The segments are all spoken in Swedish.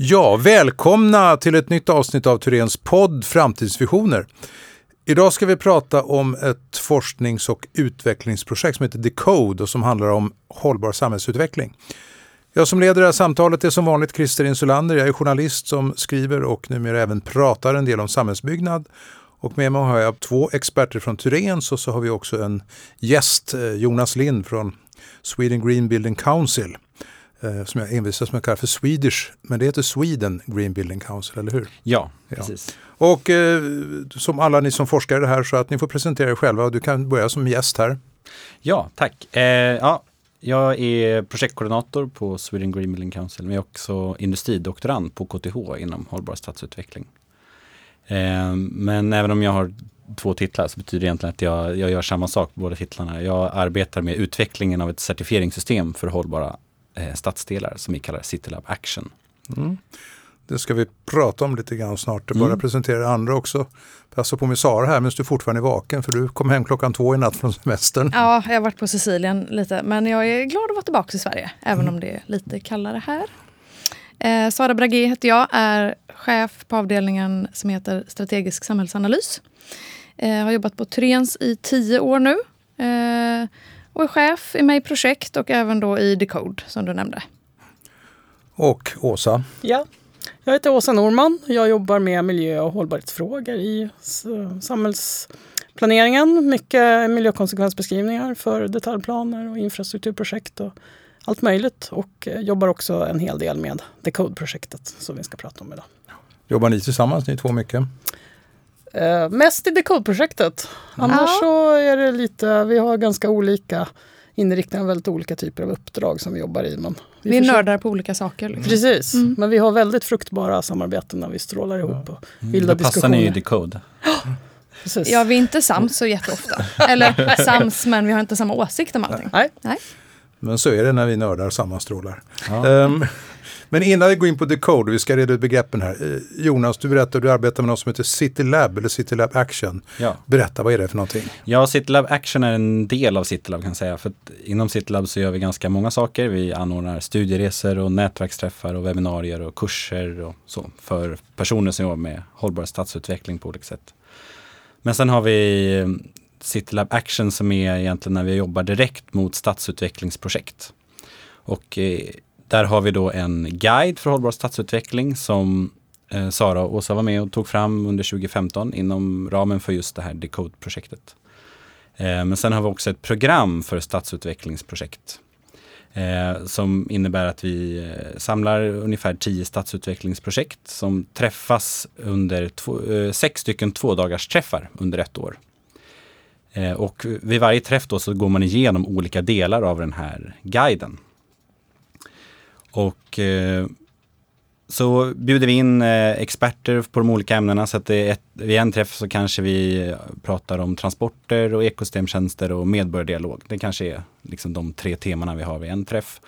Ja, välkomna till ett nytt avsnitt av Turens podd Framtidsvisioner. Idag ska vi prata om ett forsknings och utvecklingsprojekt som heter Decode och som handlar om hållbar samhällsutveckling. Jag som leder det här samtalet är som vanligt Christer Insulander. Jag är journalist som skriver och numera även pratar en del om samhällsbyggnad. Och med mig har jag två experter från Turens och så har vi också en gäst, eh, Jonas Lind från Sweden Green Building Council som jag envisas med att kalla för Swedish, men det heter Sweden Green Building Council, eller hur? Ja, precis. Ja. Och eh, som alla ni som forskar i det här så att ni får presentera er själva och du kan börja som gäst här. Ja, tack. Eh, ja, jag är projektkoordinator på Sweden Green Building Council, men jag är också industridoktorand på KTH inom hållbar stadsutveckling. Eh, men även om jag har två titlar så betyder det egentligen att jag, jag gör samma sak på båda titlarna. Jag arbetar med utvecklingen av ett certifieringssystem för hållbara eh, stadsdelar som vi kallar CityLab Action. Mm. Det ska vi prata om lite grann snart. Bara mm. presentera andra också. Passa på med Sara här medan du fortfarande är vaken för du kom hem klockan två i natt från semestern. Ja, jag har varit på Sicilien lite men jag är glad att vara tillbaka i Sverige även mm. om det är lite kallare här. Eh, Sara Bragi heter jag, är chef på avdelningen som heter strategisk samhällsanalys. Eh, har jobbat på Trens i tio år nu. Eh, och är chef i mig projekt och även då i Decode som du nämnde. Och Åsa? Ja, jag heter Åsa Norman. Jag jobbar med miljö och hållbarhetsfrågor i samhällsplaneringen. Mycket miljökonsekvensbeskrivningar för detaljplaner och infrastrukturprojekt och allt möjligt. Och eh, jobbar också en hel del med Decode-projektet som vi ska prata om idag. Jobbar ni tillsammans ni två mycket? Eh, mest i Decode-projektet. Annars ja. så är det lite, vi har ganska olika inriktningar, väldigt olika typer av uppdrag som vi jobbar i. Men vi, vi är nördar på olika saker. Liksom. Precis, mm. men vi har väldigt fruktbara samarbeten när vi strålar ihop och mm. vilda Då passar ni i Decode. Precis. Ja, vi är inte sams så jätteofta. Eller sams, men vi har inte samma åsikt om allting. Nej. Nej. Men så är det när vi nördar sammanstrålar. Ja. Um, men innan vi går in på Decode, vi ska reda ut begreppen här. Eh, Jonas, du berättar att du arbetar med något som heter City Lab eller City Lab Action. Ja. Berätta, vad är det för någonting? Ja, City Lab Action är en del av City Lab kan jag säga. För inom City Lab så gör vi ganska många saker. Vi anordnar studieresor och nätverksträffar och webbinarier och kurser och så för personer som jobbar med hållbar stadsutveckling på olika sätt. Men sen har vi eh, City Lab Action som är egentligen när vi jobbar direkt mot stadsutvecklingsprojekt. Och eh, där har vi då en guide för hållbar stadsutveckling som eh, Sara och Åsa var med och tog fram under 2015 inom ramen för just det här Decode-projektet. Eh, men sen har vi också ett program för stadsutvecklingsprojekt eh, som innebär att vi eh, samlar ungefär tio stadsutvecklingsprojekt som träffas under två, eh, sex stycken tvådagars träffar under ett år. Eh, och vid varje träff då så går man igenom olika delar av den här guiden. Och eh, så bjuder vi in eh, experter på de olika ämnena så att ett, vid en träff så kanske vi eh, pratar om transporter och ekosystemtjänster och medborgardialog. Det kanske är liksom de tre temana vi har vid en träff.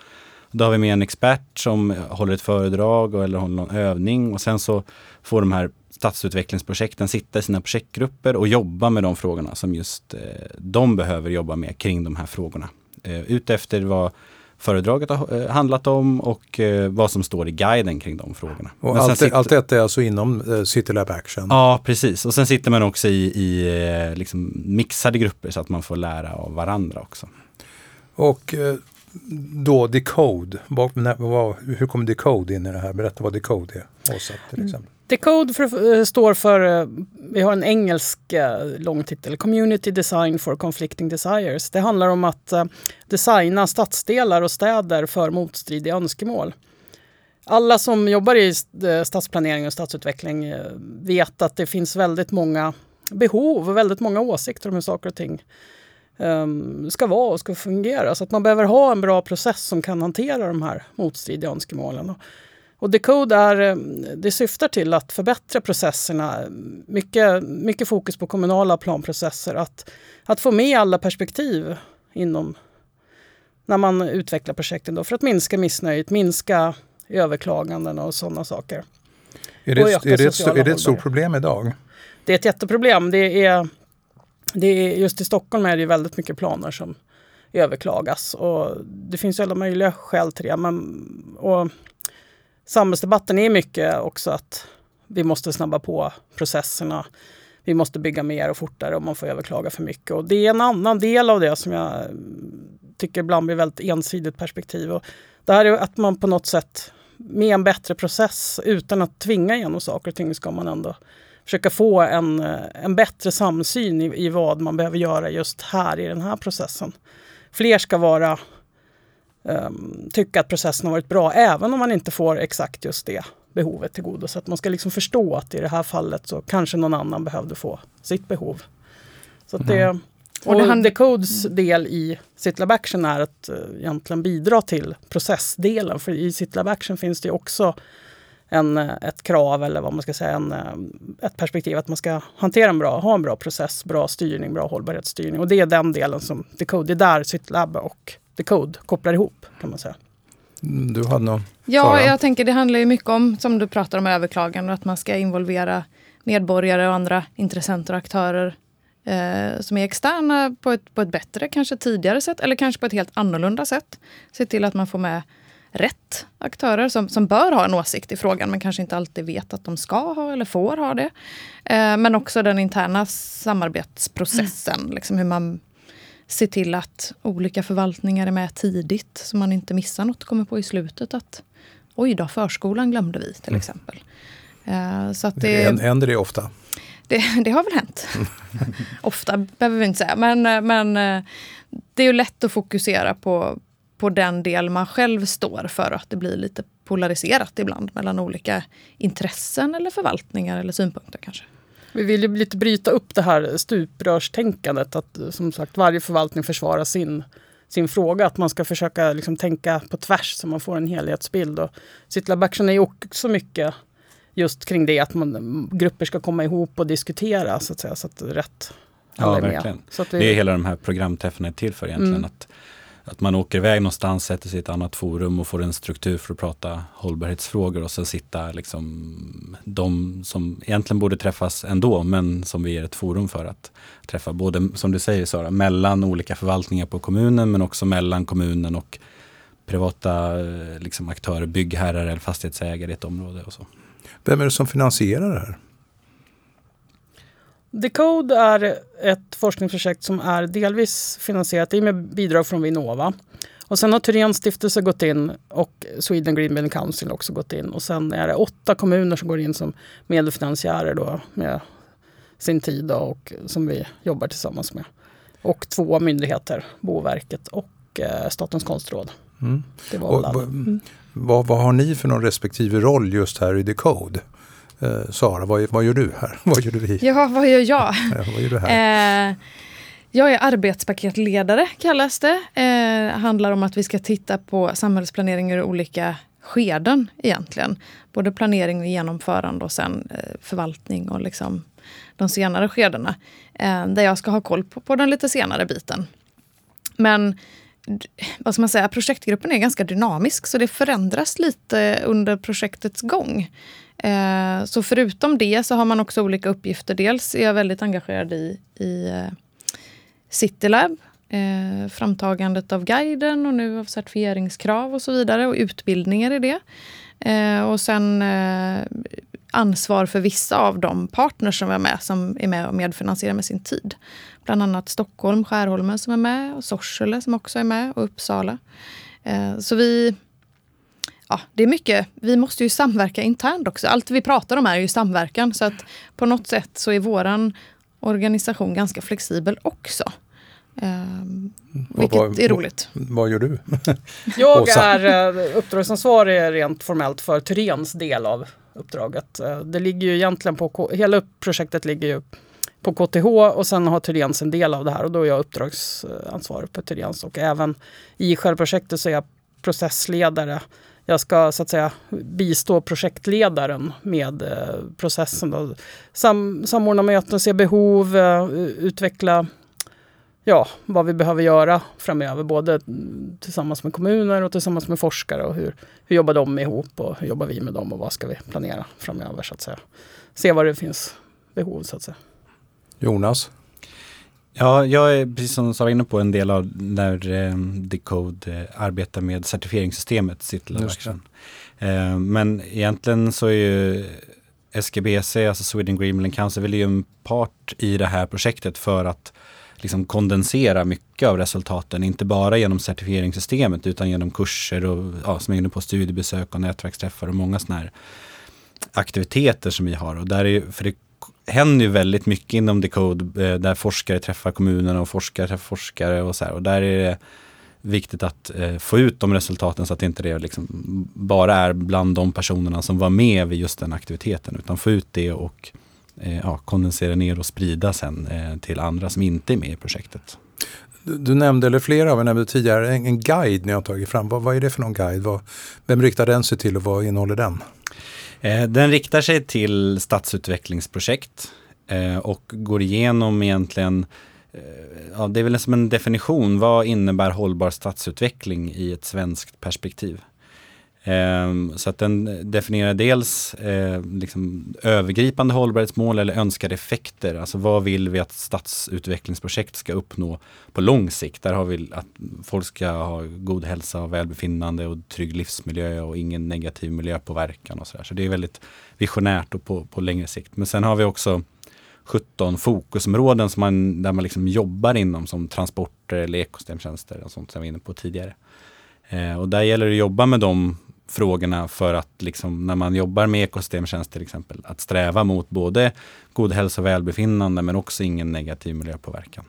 Då har vi med en expert som håller ett föredrag eller håller någon övning och sen så får de här stadsutvecklingsprojekten sitta i sina projektgrupper och jobba med de frågorna som just eh, de behöver jobba med kring de här frågorna. Eh, Utefter vad föredraget har eh, handlat om och eh, vad som står i guiden kring de frågorna. Och allt, sitter... allt detta är alltså inom eh, CityLab Action? Ja, precis. Och sen sitter man också i, i liksom mixade grupper så att man får lära av varandra också. Och då Decode, hur kommer Decode in i det här? Berätta vad Decode är, Åsa till exempel. Decode för, eh, står för, eh, vi har en engelsk eh, lång titel, Community Design for Conflicting Desires. Det handlar om att designa stadsdelar och städer för motstridiga önskemål. Alla som jobbar i stadsplanering och stadsutveckling vet att det finns väldigt många behov och väldigt många åsikter om hur saker och ting ehm, ska vara och ska fungera. Så att man behöver ha en bra process som kan hantera de här motstridiga önskemålen. Och Decode är, eh, det syftar till att förbättra processerna. Mycket, mycket fokus på kommunala planprocesser. Att, att få med alla perspektiv inom när man utvecklar projekten då, för att minska missnöjet, minska överklaganden och sådana saker. Är det, är det, ett, är det ett stort problem idag? Det är ett jätteproblem. Det är, det är, just i Stockholm är det väldigt mycket planer som överklagas. Och det finns alla möjliga skäl till det. Men, och samhällsdebatten är mycket också att vi måste snabba på processerna. Vi måste bygga mer och fortare och man får överklaga för mycket. Och det är en annan del av det som jag tycker ibland blir väldigt ensidigt perspektiv. Och det här är att man på något sätt med en bättre process utan att tvinga igenom saker och ting ska man ändå försöka få en, en bättre samsyn i, i vad man behöver göra just här i den här processen. Fler ska vara um, tycka att processen har varit bra även om man inte får exakt just det behovet tillgodosett. Man ska liksom förstå att i det här fallet så kanske någon annan behövde få sitt behov. Så det, mm. Och, och det Decodes del i SitLab Action är att uh, egentligen bidra till processdelen. För i SitLab Action finns det också en, eh, ett krav eller vad man ska säga, en, eh, ett perspektiv att man ska hantera en bra, ha en bra process, bra styrning, bra hållbarhetsstyrning. Och det är den delen som Decode, det är där SitLab och Decode kopplar ihop kan man säga. Mm, du hade någon Ja, Sara. jag tänker det handlar ju mycket om, som du pratar om, överklagande, att man ska involvera medborgare och andra intressenter och aktörer eh, som är externa på ett, på ett bättre, kanske tidigare sätt, eller kanske på ett helt annorlunda sätt. Se till att man får med rätt aktörer som, som bör ha en åsikt i frågan men kanske inte alltid vet att de ska ha eller får ha det. Eh, men också den interna samarbetsprocessen, mm. liksom hur man ser till att olika förvaltningar är med tidigt så man inte missar något och kommer på i slutet att oj då, förskolan glömde vi till mm. exempel. Uh, så att det, händer det ofta? Det, det har väl hänt. ofta behöver vi inte säga, men, eh, men eh, det är ju lätt att fokusera på, på den del man själv står för att det blir lite polariserat ibland mellan olika intressen eller förvaltningar eller synpunkter kanske. Vi vill ju lite bryta upp det här stuprörstänkandet att som sagt varje förvaltning försvarar sin, sin fråga. Att man ska försöka liksom tänka på tvärs så man får en helhetsbild. Och Sitlab Action är ju också mycket just kring det att man, grupper ska komma ihop och diskutera så att säga så att rätt Ja, verkligen. Vi, det är hela de här programträffarna är till för egentligen. Mm. Att att man åker iväg någonstans, sätter sig i ett annat forum och får en struktur för att prata hållbarhetsfrågor och sen sitta liksom de som egentligen borde träffas ändå men som vi ger ett forum för att träffa. Både som du säger Sara, mellan olika förvaltningar på kommunen men också mellan kommunen och privata eh, liksom, aktörer, byggherrar eller fastighetsägare i ett område. Och så. Vem är det som finansierar det här? Decode är ett forskningsprojekt som är delvis finansierat i med bidrag från Vinnova. Och sen har Thyréns stiftelse gått in och Sweden Green Building Council också gått in. Och sen är det åtta kommuner som går in som medfinansiärer då med sin tid då, och som vi jobbar tillsammans med. Och två myndigheter, Boverket och eh, Statens konstråd. Mm. Det var och, mm. vad, vad har ni för någon respektive roll just här i Decode? Eh, Sara, vad, vad gör du här? vad gör du Ja, vad gör jag? ja, vad gör du här? Eh, jag är arbetspaketledare kallas det. Eh, handlar om att vi ska titta på samhällsplanering ur olika skeden egentligen. Både planering och genomförande och sen eh, förvaltning och liksom de senare skedena. Eh, där jag ska ha koll på, på den lite senare biten. Men vad ska man säga, projektgruppen är ganska dynamisk så det förändras lite under projektets gång. Eh, så förutom det så har man också olika uppgifter. Dels är jag väldigt engagerad i, i eh, Citylab, eh, framtagandet av guiden och nu av certifieringskrav och så vidare och utbildningar i det. Eh, och sen eh, ansvar för vissa av de partners som är med, som är med och medfinansierar med sin tid. Bland annat Stockholm, Skärholmen som är med och Sorsele som också är med och Uppsala. Eh, så vi ja, det är mycket, vi måste ju samverka internt också. Allt vi pratar om är ju samverkan. Så att på något sätt så är våran organisation ganska flexibel också. Um, vilket vad, är roligt. Vad, vad gör du? Jag är uh, uppdragsansvarig rent formellt för Tyrens del av uppdraget. Uh, det ligger ju egentligen på, hela projektet ligger ju på KTH och sen har Tyréns en del av det här och då är jag uppdragsansvarig på Tyréns. och även i själva projektet så är jag processledare jag ska så att säga bistå projektledaren med eh, processen. Då. Sam, samordna möten, se behov, eh, utveckla ja, vad vi behöver göra framöver. Både tillsammans med kommuner och tillsammans med forskare. Och hur, hur jobbar de ihop och hur jobbar vi med dem och vad ska vi planera framöver så att säga. Se var det finns behov så att säga. Jonas? Ja, jag är precis som Sara inne på en del av när eh, Decode eh, arbetar med certifieringssystemet Action. Eh, men egentligen så är ju SGBC, alltså Sweden Green Building Council, väl ju en part i det här projektet för att liksom kondensera mycket av resultaten, inte bara genom certifieringssystemet utan genom kurser och ja, som är inne på studiebesök och nätverksträffar och många sådana här aktiviteter som vi har. Och där är, för det händer ju väldigt mycket inom Decode eh, där forskare träffar kommunerna och forskare träffar forskare och så här. Och där är det viktigt att eh, få ut de resultaten så att inte det liksom bara är bland de personerna som var med vid just den aktiviteten utan få ut det och eh, ja, kondensera ner och sprida sen till andra som inte är med i projektet. Du, du nämnde, eller flera av er nämnde tidigare, en, en guide ni har tagit fram. Vad, vad är det för någon guide? Vad, vem riktar den sig till och vad innehåller den? Eh, den riktar sig till stadsutvecklingsprojekt eh, och går igenom egentligen eh, Ja, det är väl som en definition. Vad innebär hållbar stadsutveckling i ett svenskt perspektiv? Ehm, så att den definierar dels eh, liksom övergripande hållbarhetsmål eller önskade effekter. Alltså vad vill vi att stadsutvecklingsprojekt ska uppnå på lång sikt? Där har vi att folk ska ha god hälsa och välbefinnande och trygg livsmiljö och ingen negativ miljöpåverkan och sådär. Så det är väldigt visionärt och på, på längre sikt. Men sen har vi också 17 fokusområden som man, där man liksom jobbar inom som transporter eller ekosystemtjänster och sånt som vi var inne på tidigare. Eh, och där gäller det att jobba med de frågorna för att liksom, när man jobbar med ekosystemtjänst till exempel, att sträva mot både god hälsa och välbefinnande men också ingen negativ miljöpåverkan.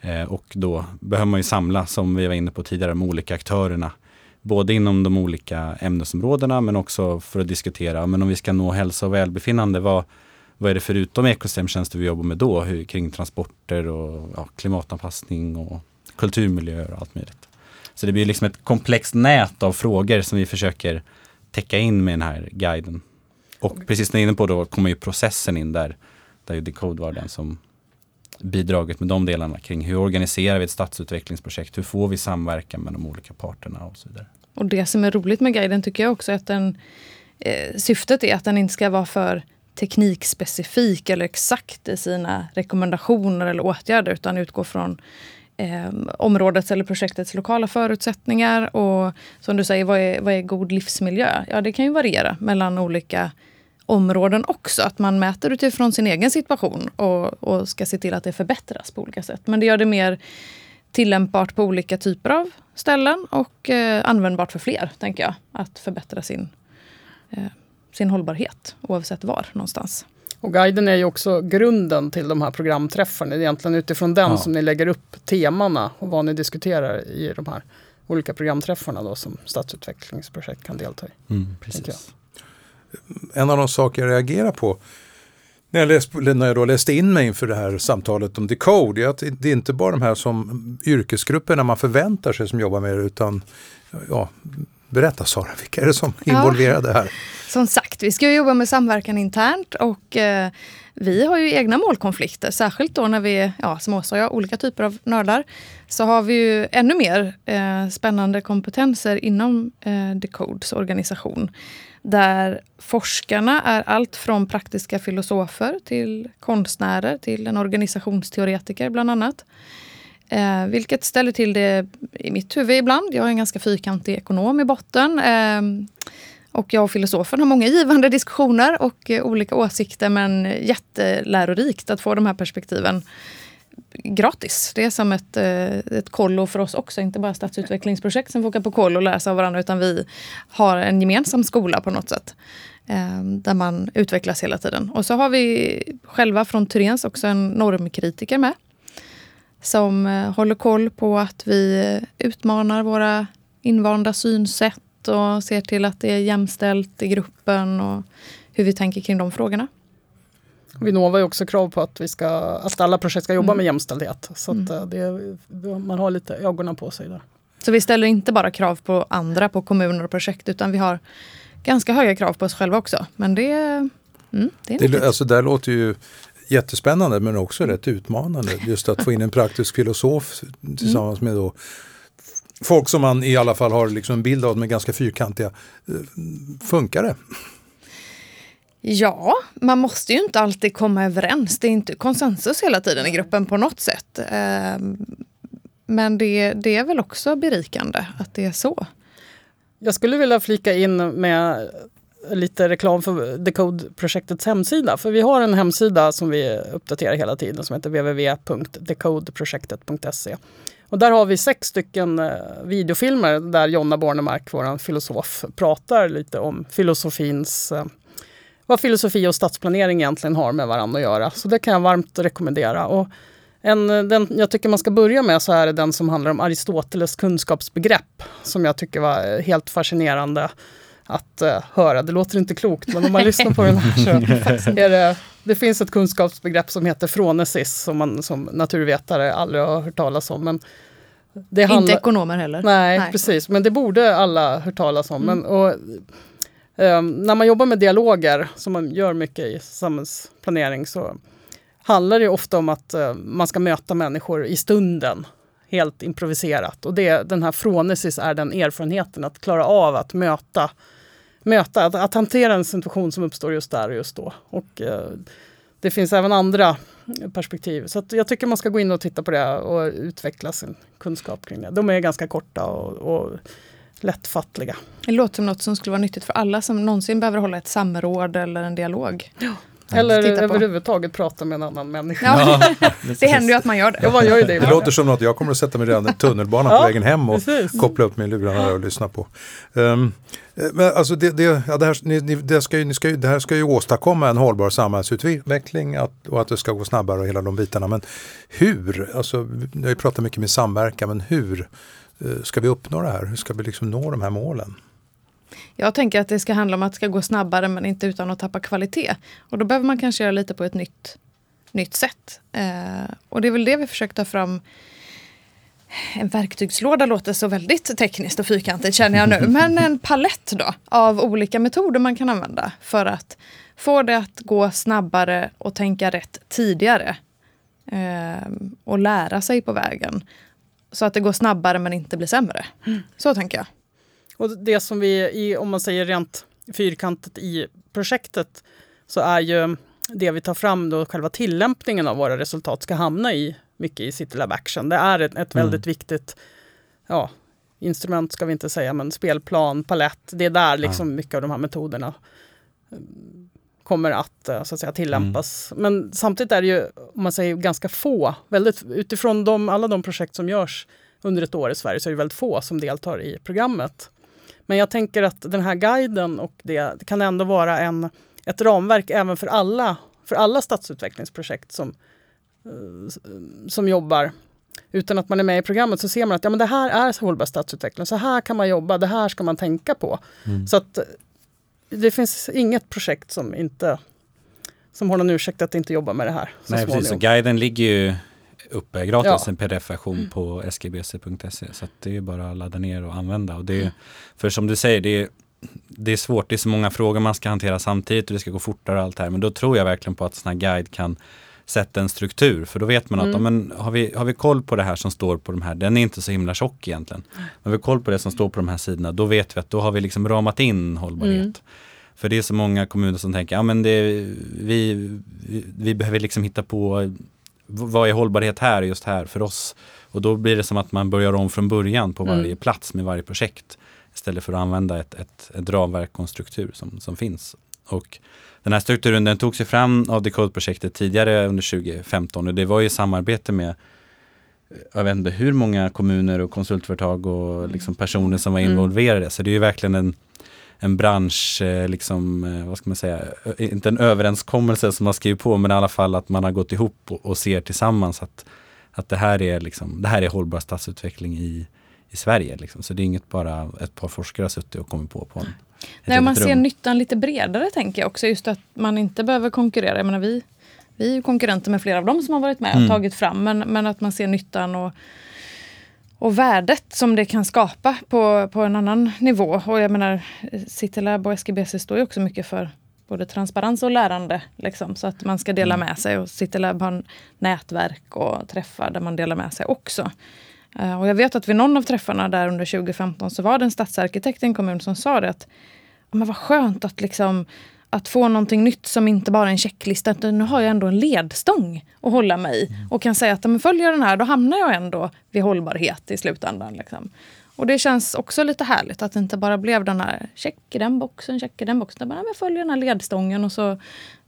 Eh, och då behöver man ju samla, som vi var inne på tidigare, de olika aktörerna. Både inom de olika ämnesområdena men också för att diskutera, men om vi ska nå hälsa och välbefinnande, vad, vad är det förutom ekosystemtjänster vi jobbar med då? Hur, kring transporter och ja, klimatanpassning och kulturmiljöer och allt möjligt. Så det blir liksom ett komplext nät av frågor som vi försöker täcka in med den här guiden. Och precis när jag är inne på då kommer ju processen in där, där ju Decode var den som bidragit med de delarna kring hur organiserar vi ett stadsutvecklingsprojekt? Hur får vi samverkan med de olika parterna och så vidare. Och det som är roligt med guiden tycker jag också är att den, eh, syftet är att den inte ska vara för teknikspecifik eller exakt i sina rekommendationer eller åtgärder utan utgå från eh, områdets eller projektets lokala förutsättningar. Och som du säger, vad är, vad är god livsmiljö? Ja, det kan ju variera mellan olika områden också. Att man mäter utifrån sin egen situation och, och ska se till att det förbättras på olika sätt. Men det gör det mer tillämpbart på olika typer av ställen och eh, användbart för fler, tänker jag. Att förbättra sin, eh, sin hållbarhet oavsett var någonstans. Och guiden är ju också grunden till de här programträffarna. Det är egentligen utifrån den ja. som ni lägger upp temana och vad ni diskuterar i de här olika programträffarna då, som stadsutvecklingsprojekt kan delta i. Mm, precis. En av de saker jag reagerar på när jag, läst, när jag då läste in mig inför det här samtalet om Decode, är att det är inte bara de här som yrkesgrupperna man förväntar sig som jobbar med det, utan ja, berätta Sara, vilka är det som är involverade här? Som sagt, vi ska jobba med samverkan internt och eh, vi har ju egna målkonflikter, särskilt då när vi, ja, som Åsa och jag, olika typer av nördar, så har vi ju ännu mer eh, spännande kompetenser inom eh, Decodes organisation. Där forskarna är allt från praktiska filosofer till konstnärer till en organisationsteoretiker bland annat. Eh, vilket ställer till det i mitt huvud ibland. Jag är en ganska fyrkantig ekonom i botten. Eh, och jag och filosofen har många givande diskussioner och eh, olika åsikter men jättelärorikt att få de här perspektiven gratis. Det är som ett, eh, ett kollo för oss också, inte bara stadsutvecklingsprojekt som får åka på kollo och lära sig av varandra utan vi har en gemensam skola på något sätt. Ehm, där man utvecklas hela tiden. Och så har vi själva från Turens också en normkritiker med. Som håller koll på att vi utmanar våra invanda synsätt och ser till att det är jämställt i gruppen och hur vi tänker kring de frågorna. Vinnova har också krav på att, vi ska, att alla projekt ska jobba mm. med jämställdhet. Så mm. Eh, det, man har lite ögonen på sig där. Så vi ställer inte bara krav på andra, på kommuner och projekt, utan vi har ganska höga krav på oss själva också. Men det, mm, det är det, alltså där låter ju jättespännande men också rätt utmanande. Just att få in en praktisk filosof tillsammans med då folk som man i alla fall har liksom en bild av med ganska fyrkantiga. Eh, funkar det? Ja, man måste ju inte alltid komma överens. Det är inte konsensus hela tiden i gruppen på något sätt. Ehm, men det, det är väl också berikande att det är så. Jag skulle vilja flika in med lite reklam för Decode-projektets hemsida. För vi har en hemsida som vi uppdaterar hela tiden som heter www.decodeprojektet.se. Och där har vi sex stycken eh, videofilmer där Jonna Bornemark, vår filosof, pratar lite om filosofins eh, vad filosofi och stadsplanering egentligen har med varandra att göra. Så det kan jag varmt rekommendera. Och en, eh, den jag tycker man ska börja med så är det den som handlar om Aristoteles kunskapsbegrepp som jag tycker var helt fascinerande att uh, höra. Det låter inte klokt, men om man lyssnar på den här så är det, det finns ett kunskapsbegrepp som heter frånesis som man som naturvetare aldrig har hört talas om. Men det handla, inte ekonomer heller. Nej, nej, precis. Men det borde alla hört talas om. Mm. Men, och, um, när man jobbar med dialoger, som man gör mycket i samhällsplanering, så handlar det ofta om att uh, man ska möta människor i stunden helt improviserat. Och det, den här frånesis är den erfarenheten, att klara av att möta möta, att, att hantera en situation som uppstår just där och just då. Och, eh, det finns även andra perspektiv. Så jag tycker man ska gå in och titta på det och utveckla sin kunskap kring det. De är ganska korta och, och lättfattliga. Det låter som något som skulle vara nyttigt för alla som någonsin behöver hålla ett samråd eller en dialog. Ja. Eller överhuvudtaget prata med en annan människa. Ja. det händer ju att man gör det. Ja, man gör ju det, det låter som något jag kommer att sätta mig redan i tunnelbanan ja, på vägen hem och precis. koppla upp min lurarna och lyssna på. Um, men alltså det, det, ja, det, här, ni, det, ska ju, ni ska ju, det här ska ju åstadkomma en hållbar samhällsutveckling att, och att det ska gå snabbare och hela de bitarna. Men hur? Alltså, jag har ju pratat mycket med samverkan, men hur uh, ska vi uppnå det här? Hur ska vi liksom nå de här målen? Jag tänker att det ska handla om att det ska gå snabbare men inte utan att tappa kvalitet. Och då behöver man kanske göra lite på ett nytt, nytt sätt. Eh, och det är väl det vi försöker ta fram. En verktygslåda låter så väldigt tekniskt och fyrkantigt känner jag nu. Men en palett då av olika metoder man kan använda för att få det att gå snabbare och tänka rätt tidigare. Eh, och lära sig på vägen. Så att det går snabbare men inte blir sämre. Mm. Så tänker jag. Och det som vi, om man säger rent fyrkantigt i projektet, så är ju det vi tar fram då själva tillämpningen av våra resultat ska hamna i mycket i CityLab Action. Det är ett, ett väldigt mm. viktigt ja, instrument, ska vi inte säga, men spelplan, palett. Det är där liksom ja. mycket av de här metoderna eh, kommer att, eh, så att säga, tillämpas. Mm. Men samtidigt är det ju, om man säger ganska få, väldigt, utifrån de, alla de projekt som görs under ett år i Sverige så är det väldigt få som deltar i programmet. Men jag tänker att den här guiden och det, det kan ändå vara en, ett ramverk även för alla, för alla stadsutvecklingsprojekt som, eh, som jobbar. Utan att man är med i programmet så ser man att ja, men det här är hållbar stadsutveckling. Så här kan man jobba, det här ska man tänka på. Mm. Så att det finns inget projekt som inte som har någon ursäkt att inte jobba med det här. Nej, precis. Så guiden ligger ju uppe gratis, ja. en pdf-version mm. på sgbc.se. Så det är bara att ladda ner och använda. Och det mm. För som du säger, det är, det är svårt, det är så många frågor man ska hantera samtidigt och det ska gå fortare och allt det här. Men då tror jag verkligen på att sån här guide kan sätta en struktur. För då vet man att mm. men, har, vi, har vi koll på det här som står på de här, den är inte så himla tjock egentligen. Har vi koll på det som står på de här sidorna, då vet vi att då har vi liksom ramat in hållbarhet. Mm. För det är så många kommuner som tänker, ja men det, vi, vi, vi behöver liksom hitta på vad är hållbarhet här just här för oss? Och då blir det som att man börjar om från början på varje mm. plats med varje projekt. Istället för att använda ett, ett, ett ramverk och en struktur som, som finns. Och den här strukturen den tog sig fram av Decode-projektet tidigare under 2015 och det var i samarbete med jag vet inte hur många kommuner och konsultföretag och liksom personer som var mm. involverade. Mm. Så det är ju verkligen en, en bransch, eh, liksom, eh, vad ska man säga, inte en överenskommelse som man skriver på, men i alla fall att man har gått ihop och, och ser tillsammans att, att det, här är liksom, det här är hållbar stadsutveckling i, i Sverige. Liksom. Så det är inget bara ett par forskare har suttit och kommit på. på en, Nej, man ser nyttan lite bredare tänker jag också. Just att man inte behöver konkurrera. Jag menar, vi, vi är konkurrenter med flera av dem som har varit med och mm. tagit fram. Men, men att man ser nyttan och och värdet som det kan skapa på, på en annan nivå. Och jag menar, Citylab och SGBC står ju också mycket för både transparens och lärande. Liksom, så att man ska dela mm. med sig. Och Citylab har nätverk och träffar där man delar med sig också. Uh, och jag vet att vid någon av träffarna där under 2015 så var det en stadsarkitekt i en kommun som sa det att men vad skönt att liksom att få någonting nytt som inte bara är en checklista. Utan nu har jag ändå en ledstång att hålla mig i. Mm. Och kan säga att om jag följer den här, då hamnar jag ändå vid hållbarhet i slutändan. Liksom. Och det känns också lite härligt att det inte bara blev den här check i den boxen, check i den boxen. Jag följer den här ledstången och så,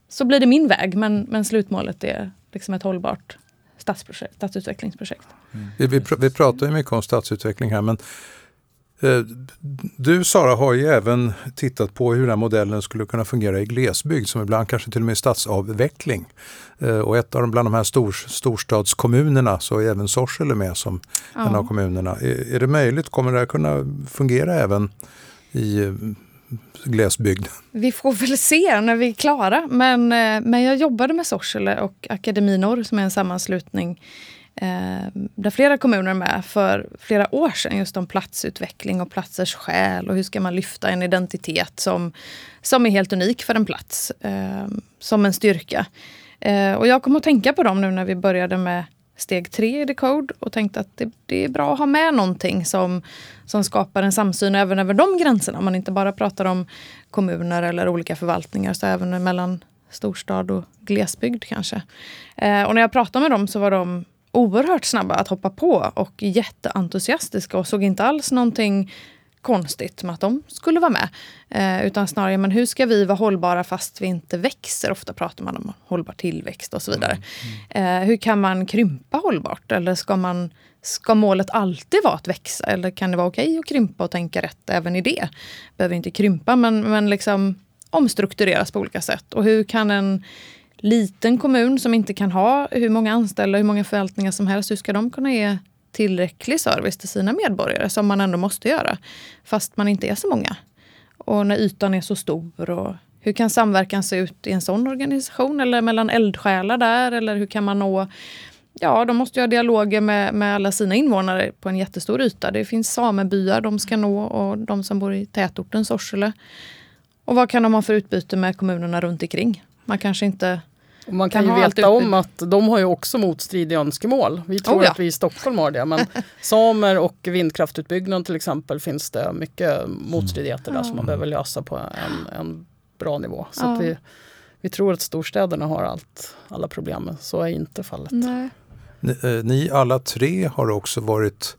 så blir det min väg. Men, men slutmålet är liksom ett hållbart stadsutvecklingsprojekt. Mm. Vi, vi, vi pratar ju mycket om stadsutveckling här men du Sara har ju även tittat på hur den här modellen skulle kunna fungera i glesbygd som ibland kanske till och med stadsavveckling. Eh, och ett av de, bland de här stor, storstadskommunerna så är även Sorsele med som ja. en av kommunerna. Är, är det möjligt, kommer det här kunna fungera även i eh, glesbygd? Vi får väl se när vi är klara. Men, men jag jobbade med Sorsele och Akademi Norr som är en sammanslutning eh, där flera kommuner är med för flera år sedan just om platsutveckling och platsers själ och hur ska man lyfta en identitet som, som är helt unik för en plats, eh, som en styrka. Eh, och jag kom att tänka på dem nu när vi började med steg tre i Decode och tänkte att det, det, är bra att ha med någonting som, som skapar en samsyn även över de gränserna. Om man inte bara pratar om kommuner eller olika förvaltningar, så även mellan storstad och glesbygd kanske. Eh, och när jag pratade med dem så var de oerhört snabba att hoppa på och jätteentusiastiska och såg inte alls någonting konstigt med att de skulle vara med. Eh, utan snarare, men hur ska vi vara hållbara fast vi inte växer? Ofta pratar man om hållbar tillväxt och så vidare. Mm. Eh, hur kan man krympa hållbart? Eller ska, man, ska målet alltid vara att växa? Eller kan det vara okej okay att krympa och tänka rätt även i det? Behöver inte krympa, men, men liksom omstruktureras på olika sätt. Och hur kan en liten kommun som inte kan ha hur många anställda, hur många förvaltningar som helst, hur ska de kunna ge tillräcklig service till sina medborgare som man ändå måste göra, fast man inte är så många? Och när ytan är så stor. Och hur kan samverkan se ut i en sån organisation eller mellan eldsjälar där? Eller hur kan man nå Ja, de måste ju ha dialoger med, med alla sina invånare på en jättestor yta. Det finns samebyar de ska nå och de som bor i tätorten Sorsele. Och vad kan de ha för utbyte med kommunerna runt omkring? Man kanske inte och man kan, ju veta om att de har ju också motstridiga önskemål. Vi tror oh ja. att vi i Stockholm har det men samer och vindkraftutbyggnad till exempel finns det mycket motstridigheter där som man behöver lösa på en, en bra nivå. Så ja. vi, vi tror att storstäderna har allt, alla problem, så är inte fallet. Nej. Ni, eh, ni alla tre har också varit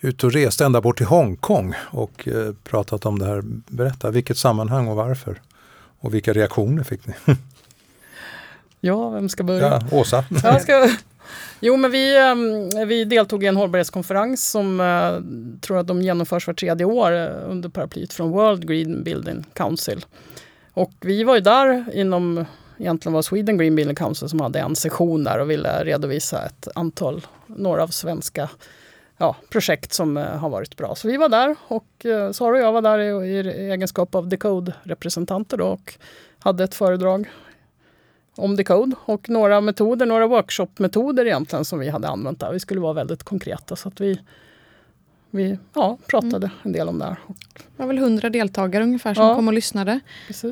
ute och rest ända bort till Hongkong och eh, pratat om det här. Berätta, vilket sammanhang och varför? Och vilka reaktioner fick ni? Ja, vem ska börja? Ja, Åsa. Jag ska... Jo, men vi, ehm, vi deltog i en hållbarhetskonferens som uh, tror att de genomförs var tredje år uh, under paraplyet från World Green Building Council. Och vi var ju där inom, egentligen var Sweden Green Building Council som hade en session där och ville redovisa ett antal, några av svenska ja, projekt som uh, har varit bra. Så vi var där och Sara och jag var där i, i egenskap av Decode-representanter och hade ett föredrag om Decode och några metoder, några workshopmetoder egentligen som vi hade använt där. Vi skulle vara väldigt konkreta så att vi, vi ja, pratade mm. en del om det här. Det var väl hundra deltagare ungefär som ja. kom och lyssnade.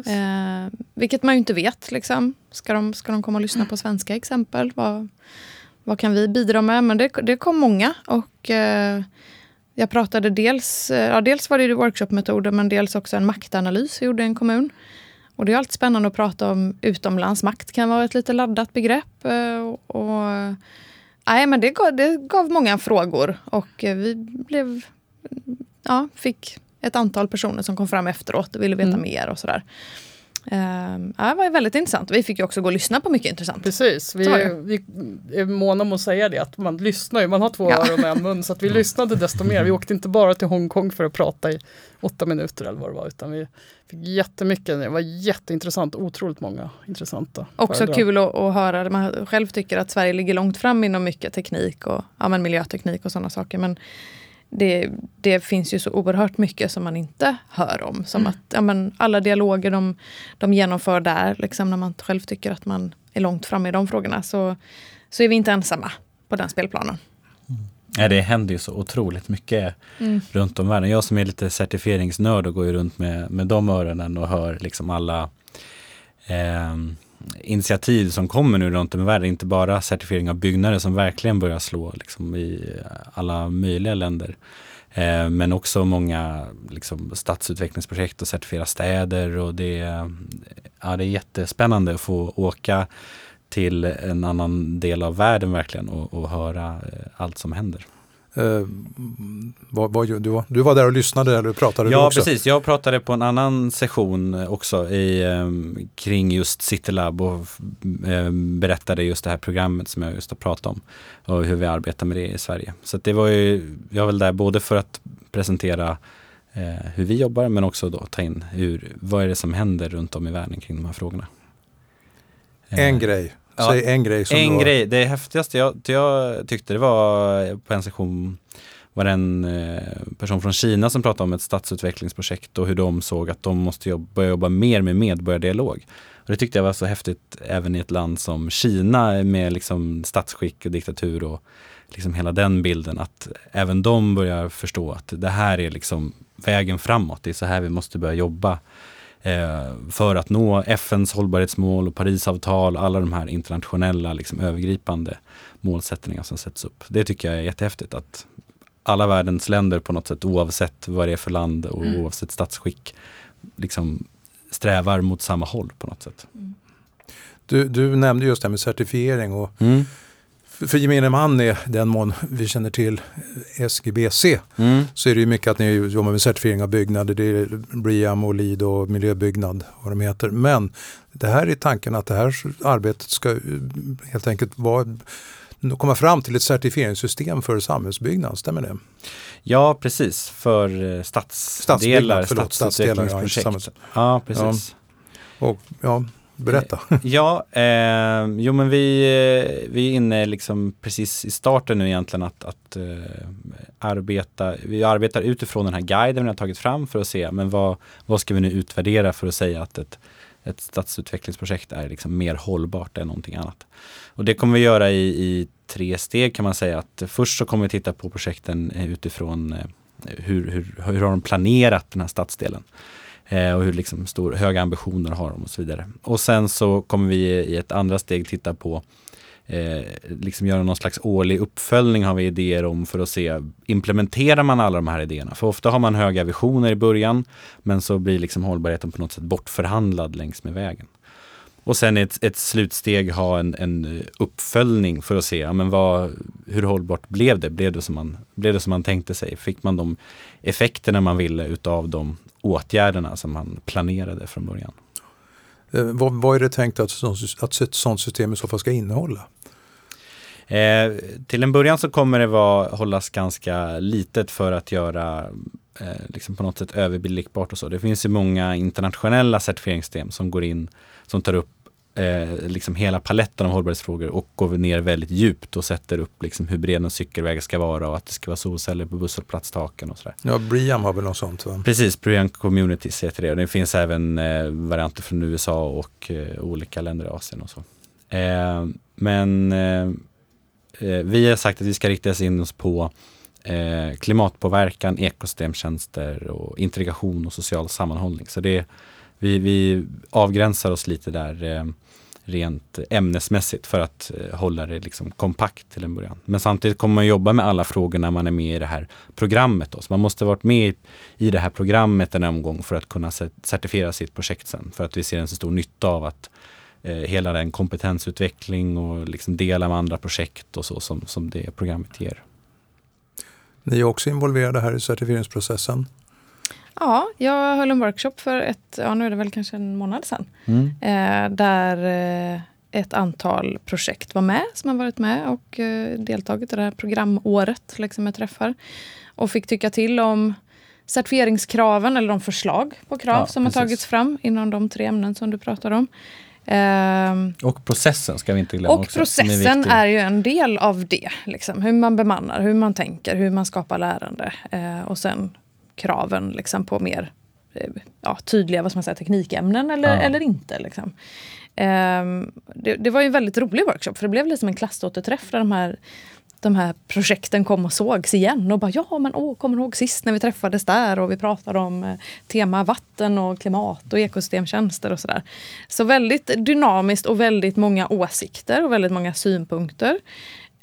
Eh, vilket man ju inte vet. Liksom. Ska, de, ska de komma och lyssna på svenska exempel? Vad, vad kan vi bidra med? Men det, det kom många. Och eh, jag pratade dels, eh, ja, dels var det workshopmetoder men dels också en maktanalys jag gjorde i en kommun. Och det är alltid spännande att prata om utomlandsmakt kan vara ett lite laddat begrepp. Eh, och, nej, men det gav, det gav många frågor och eh, vi blev, ja, fick ett antal personer som kom fram efteråt och ville veta mm. mer och sådär. Um, ja, det var väldigt intressant. Vi fick ju också gå och lyssna på mycket intressant. Precis, vi, vi är måna om att säga det att man lyssnar ju, man har två ja. öron och en mun så att vi lyssnade desto mer. Vi åkte inte bara till Hongkong för att prata i åtta minuter eller vad det var utan vi fick jättemycket, det var jätteintressant, otroligt många intressanta Också föredrag. kul att, att höra, man själv tycker att Sverige ligger långt fram inom mycket teknik och ja, men miljöteknik och sådana saker men det, det, finns ju så oerhört mycket som man inte hör om. Som mm. att ja, men alla dialoger de, de genomför där, liksom, när man själv tycker att man är långt fram i de frågorna, så, så är vi inte ensamma på den spelplanen. Mm. Ja, det händer ju så otroligt mycket mm. runt om i världen. Jag som är lite certifieringsnörd och går ju runt med, med de öronen och hör liksom alla eh, initiativ som kommer nu runt om i världen, inte bara certifiering av byggnader som verkligen börjar slå liksom, i eh, alla möjliga länder. Eh, men också många liksom, stadsutvecklingsprojekt och certifiera städer och det, eh, ja, det är jättespännande att få åka till en annan del av världen verkligen och, och höra eh, allt som händer. Eh, vad, vad, du, var, du var där och lyssnade eller pratade ja, du också? Ja, precis. Jag pratade på en annan session också i, um, kring just Citylab och um, berättade just det här programmet som jag just har pratat om och hur vi arbetar med det i Sverige. Så det var ju, jag var väl där både för att presentera eh, hur vi jobbar men också då ta in hur, vad är det som händer runt om i världen kring de här frågorna. En eh, grej, säg en grej. Som en var... grej, det häftigaste jag, jag tyckte det var på en session var det en eh, person från Kina som pratade om ett stadsutvecklingsprojekt och hur de såg att de måste jobba, börja jobba mer med medborgardialog. Och det tyckte jag var så häftigt även i ett land som Kina med liksom statsskick och diktatur och liksom hela den bilden att även de börjar förstå att det här är liksom vägen framåt. Det är så här vi måste börja jobba för att nå FNs hållbarhetsmål och Parisavtal, alla de här internationella liksom, övergripande målsättningar som sätts upp. Det tycker jag är jättehäftigt att alla världens länder på något sätt oavsett vad det är för land och mm. oavsett statsskick liksom strävar mot samma håll på något sätt. Mm. Du, du nämnde just det här med certifiering och mm. För, gemene man är den mån vi känner till SGBC mm. så är det ju mycket att ni jobbar med certifiering av byggnader, det är BREEAM och LEED och miljöbyggnad vad de heter. Men det här är tanken att det här arbetet ska helt enkelt vara komma fram till ett certifieringssystem för samhällsbyggnad, stämmer det? Ja, precis. För eh, stadsdelar, förlåt, stadsutvecklingsprojekt. Ja, ja, precis. Ja. Och, ja, berätta. Eh, ja, eh, jo men vi, eh, vi är inne liksom precis i starten nu egentligen att, att eh, arbeta. Vi arbetar utifrån den här guiden vi har tagit fram för att se men vad, vad ska vi nu utvärdera för att säga att ett, ett stadsutvecklingsprojekt är liksom mer hållbart än någonting annat. Och det kommer vi göra i, i tre steg kan man säga. Att först så kommer vi titta på projekten eh, utifrån eh, hur, hur, hur har de planerat den här stadsdelen eh, och hur liksom stor, höga ambitioner har de och så vidare. Och sen så kommer vi i ett andra steg titta på eh, liksom göra någon slags årlig uppföljning har vi idéer om för att se, implementerar man alla de här idéerna? För ofta har man höga visioner i början, men så blir liksom hållbarheten på något sätt bortförhandlad längs med vägen. Och sen ett, ett slutsteg ha en, en uppföljning för att se ja, men vad, hur hållbart blev det? Blev det, som man, blev det som man tänkte sig? Fick man de effekterna man ville utav de åtgärderna som man planerade från början? Eh, vad, vad, är det tänkt att, att ett sådant system i så fall ska innehålla? Eh, till en början så kommer det vara, hållas ganska litet för att göra eh, liksom på något sätt överblickbart och så. Det finns ju många internationella certifieringssystem som går in som tar upp eh, liksom hela paletten av hållbarhetsfrågor och går ner väldigt djupt och sätter upp liksom hur bred en cykelväg ska vara och att det ska vara solceller på busshållplatstaken och sådär. Ja, Briam har väl något sånt? Va? Precis, Briam Communities heter det. Och det finns även eh, varianter från USA och eh, olika länder i Asien och så. Eh, men eh, eh, vi har sagt att vi ska rikta in oss på klimatpåverkan, ekosystemtjänster och integration och social sammanhållning. Så det vi, vi avgränsar oss lite där eh, rent ämnesmässigt för att eh, hålla det liksom kompakt till en början. Men samtidigt kommer man jobba med alla frågor när man är med i det här programmet. Då. Så man måste ha varit med i det här programmet en omgång för att kunna certifiera sitt projekt sen. För att vi ser en så stor nytta av att eh, hela den kompetensutveckling och liksom dela med andra projekt och så som, som det programmet ger. Ni är också involverade här i certifieringsprocessen. Ja, jag höll en workshop för ett, ja nu är det väl kanske en månad sedan. Mm. Eh, där eh, ett antal projekt var med som har varit med och eh, deltagit i det här programåret liksom med träffar. Och fick tycka till om certifieringskraven eller de förslag på krav ja, som precis. har tagits fram inom de tre ämnen som du pratar om. Um, och processen ska vi inte glömma. Och också, processen är, är, ju en del av det. Liksom. Hur man bemannar, hur man tänker, hur man skapar lärande. Uh, och sen kraven liksom, på mer eh, ja, tydliga vad man säga, teknikämnen eller, ja. eller inte. Liksom. Um, det, det, var ju en väldigt rolig workshop för det blev liksom en klassåterträff där de här, de här projekten kom och sågs igen och bara ja men åh, kommer du ihåg sist när vi träffades där och vi pratade om eh, tema vatten och klimat och ekosystemtjänster och sådär. Så väldigt dynamiskt och väldigt många åsikter och väldigt många synpunkter.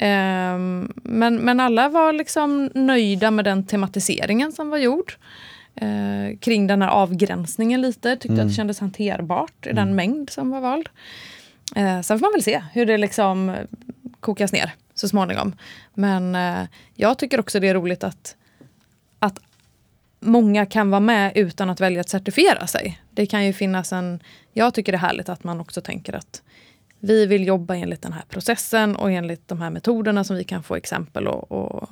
Um, men, men alla var liksom nöjda med den tematiseringen som var gjord. Uh, kring den här avgränsningen lite. Tyckte mm. att det kändes hanterbart i den mm. mängd som var vald. Uh, sen får man väl se hur det liksom kokas ner så småningom. Men eh, jag tycker också det är roligt att, att många kan vara med utan att välja att certifiera sig. Det kan ju finnas en... Jag tycker det är härligt att man också tänker att vi vill jobba enligt den här processen och enligt de här metoderna som vi kan få exempel och, och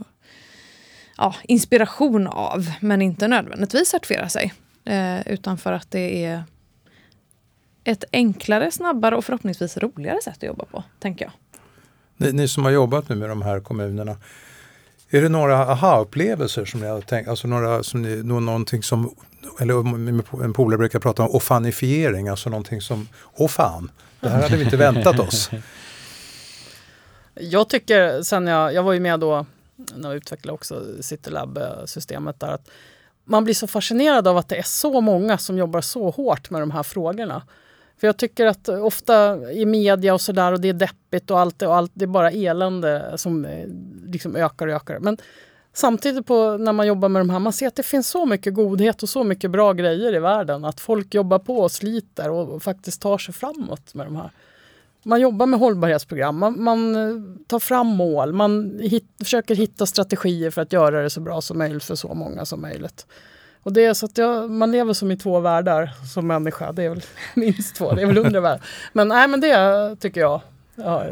ja, inspiration av, men inte nödvändigtvis certifiera sig. Eh, utan för att det är ett enklare, snabbare och förhoppningsvis roligare sätt att jobba på, tänker jag. Ni, ni som har jobbat nu med de här kommunerna, är det några aha-upplevelser som ni har tänkt, alltså några, som ni, någonting som, eller en polare brukar prata om offanifiering, alltså någonting som, åh fan, det här hade vi inte väntat oss. Jag tycker sen jag, jag var ju med då när vi utvecklade också CityLab-systemet där, att man blir så fascinerad av att det är så många som jobbar så hårt med de här frågorna. För jag tycker att ofta i media och sådär och det är deppigt och allt, och allt det är bara elände som eh, liksom ökar och ökar. Men samtidigt på, när man jobbar med de här, man ser att det finns så mycket godhet och så mycket bra grejer i världen. Att folk jobbar på och sliter och, faktiskt tar sig framåt med de här. Man jobbar med hållbarhetsprogram, man, man eh, tar fram mål, man hit, försöker hitta strategier för att göra det så bra som möjligt för så många som möjligt. Och det är så att jag, man lever som i två världar som människa. Det är väl minst två, det är väl hundra världar. Men, nej, men det tycker jag. Ja,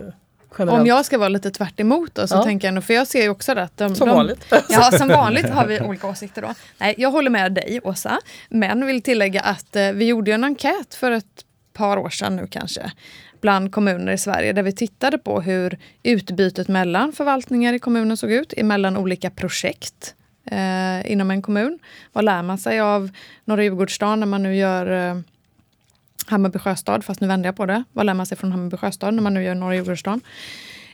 Generellt. Om jag ska vara lite tvärt emot då, så ja. tänker jag, för jag ser ju också att de, Som de, vanligt. Ja, som vanligt har vi olika åsikter då. Nej, jag håller med dig Åsa, men vill tillägga att eh, vi gjorde en enkät för ett par år sedan nu kanske bland kommuner i Sverige där vi tittade på hur utbytet mellan förvaltningar i kommunen såg ut, mellan olika projekt eh, inom en kommun. Vad lär man sig av Norra Djurgårdsstaden när man nu gör eh, Hammarby sjöstad, fast nu vänder jag på det. Vad lär man sig från Hammarby sjöstad när man nu gör Norra Djurgårdsstaden?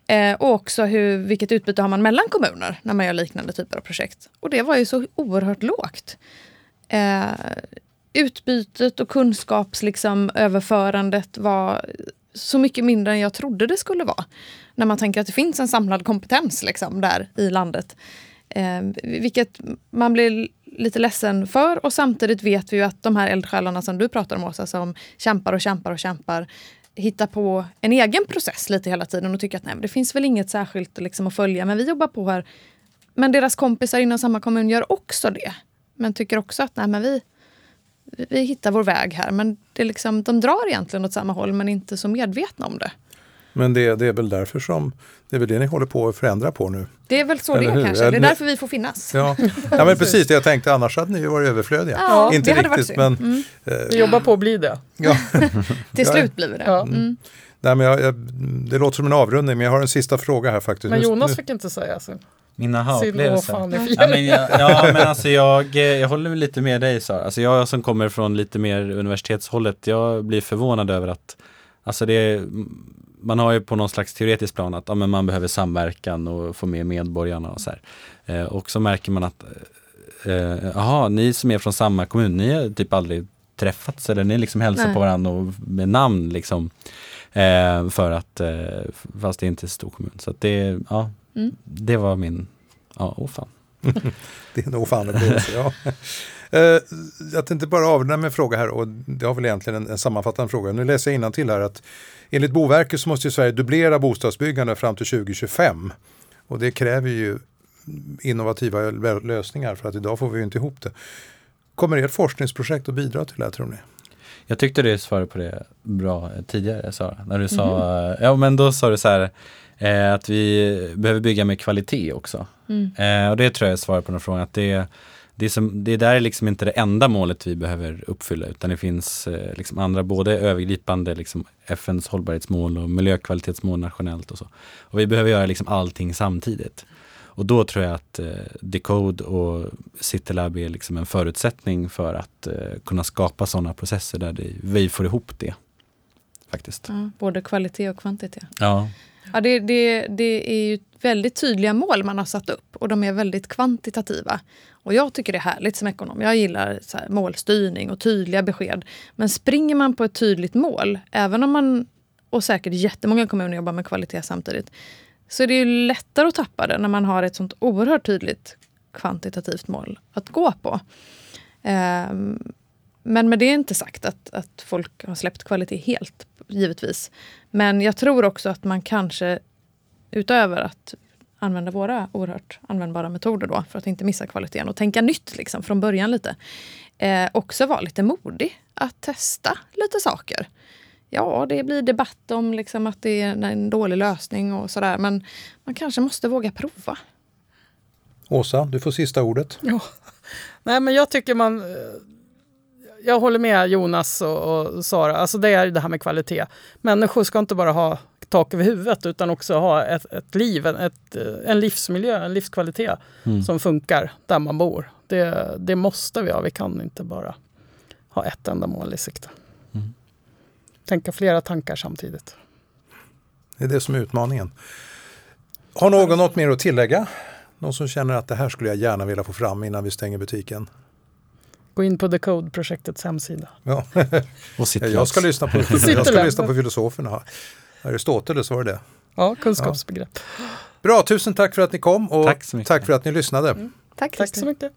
Eh, och också hur, vilket utbyte har man mellan kommuner när man gör liknande typer av projekt. Och det var ju så oerhört lågt. Eh, utbytet och kunskapsöverförandet liksom, var så mycket mindre än jag trodde det skulle vara. När man tänker att det finns en samlad kompetens liksom, där i landet. Eh, vilket man blir lite ledsen för och samtidigt vet vi ju att de här eldsjälarna som du pratar om Åsa, som kämpar och kämpar och kämpar, hittar på en egen process lite hela tiden och tycker att nej, det finns väl inget särskilt liksom, att följa, men vi jobbar på här. Men deras kompisar inom samma kommun gör också det. Men tycker också att nej, men vi, vi hittar vår väg här. Men det är liksom, de drar egentligen åt samma håll men inte så medvetna om det. Men det, det, är väl därför som det är väl det ni håller på att förändra på nu? Det är väl så Eller det är kanske. Det är därför vi får finnas. Ja, ja men precis det jag tänkte. Annars hade ni ju varit överflödiga. Ja, Inte det riktigt men... Mm. Eh, vi jobbar på att bli det. Ja. Till slut blir vi det. Ja. Mm. Nej, men jag, jag, det låter som en avrundning men jag har en sista fråga här faktiskt. Men Jonas fick inte säga sin. Mina aha-upplevelser. Ja, men, jag, ja, men alltså jag, jag håller lite med dig Sara. Alltså jag som kommer från lite mer universitetshållet, jag blir förvånad över att Alltså det, man har ju på någon slags teoretisk plan att ja, men man behöver samverkan och få med medborgarna och så här. Eh, och så märker man att, jaha, eh, ni som är från samma kommun, ni har typ aldrig träffats eller ni liksom hälsar Nej. på varandra och med namn liksom. Eh, för att, eh, fast det är inte en stor kommun. Så det, ja, mm. det var min, ja, åh fan. det är nog fan upplevelse, ja. Uh, jag tänkte bara avrunda med en fråga här och det har väl egentligen en, en sammanfattande fråga. Nu läser jag till här att enligt Boverket så måste Sverige dubblera bostadsbyggande fram till 2025. Och det kräver ju innovativa lösningar för att idag får vi ju inte ihop det. Kommer ert forskningsprojekt att bidra till det här tror ni? Jag tyckte du svarade på det bra tidigare Sara. När du sa, mm. ja men då sa du så här eh, att vi behöver bygga med kvalitet också. Mm. Eh, och det tror jag är svaret på den frågan. Att det, det, är som, det där är liksom inte det enda målet vi behöver uppfylla utan det finns eh, liksom andra, både övergripande liksom FNs hållbarhetsmål och miljökvalitetsmål nationellt och så. Och vi behöver göra liksom allting samtidigt. Och då tror jag att eh, Decode och CityLab är liksom en förutsättning för att eh, kunna skapa sådana processer där det, vi får ihop det. Faktiskt. Ja, både kvalitet och kvantitet. Ja. Ja, det, det, det är ju väldigt tydliga mål man har satt upp och de är väldigt kvantitativa. Och jag tycker det är härligt som ekonom. Jag gillar så här, målstyrning och tydliga besked. Men springer man på ett tydligt mål, även om man, och säkert jättemånga kommuner jobbar med kvalitet samtidigt, så är det ju lättare att tappa det när man har ett sånt oerhört tydligt kvantitativt mål att gå på. Um, men med det är inte sagt att, att folk har släppt kvalitet helt, givetvis. Men jag tror också att man kanske utöver att använda våra oerhört användbara metoder då för att inte missa kvaliteten och tänka nytt liksom från början lite. Eh, också vara lite modig att testa lite saker. Ja, det blir debatt om liksom att det är en dålig lösning och sådär men man kanske måste våga prova. Åsa, du får sista ordet. Ja. Nej, men jag tycker man... Jag håller med Jonas och, och Sara. Alltså det är det här med kvalitet. Människor ska inte bara ha tak över huvudet utan också ha ett, ett liv, en, ett, en livsmiljö, en livskvalitet Mm. som funkar där man bor. Det, det måste vi ha. Vi kan inte bara ha ett enda mål i sikte. Mm. Tänka flera tankar samtidigt. Det är det som är utmaningen. Har någon något mer att tillägga? Någon som känner att det här skulle jag gärna vilja få fram innan vi stänger butiken? Gå in på The Code-projektets hemsida. Ja. Och Jag ska lyssna på, jag ska lyssna på filosoferna. Aristoteles var det det. Ja, kunskapsbegrepp. Bra, tusen tack för att ni kom och Tack tack för att ni lyssnade. Tack, Tack så mycket.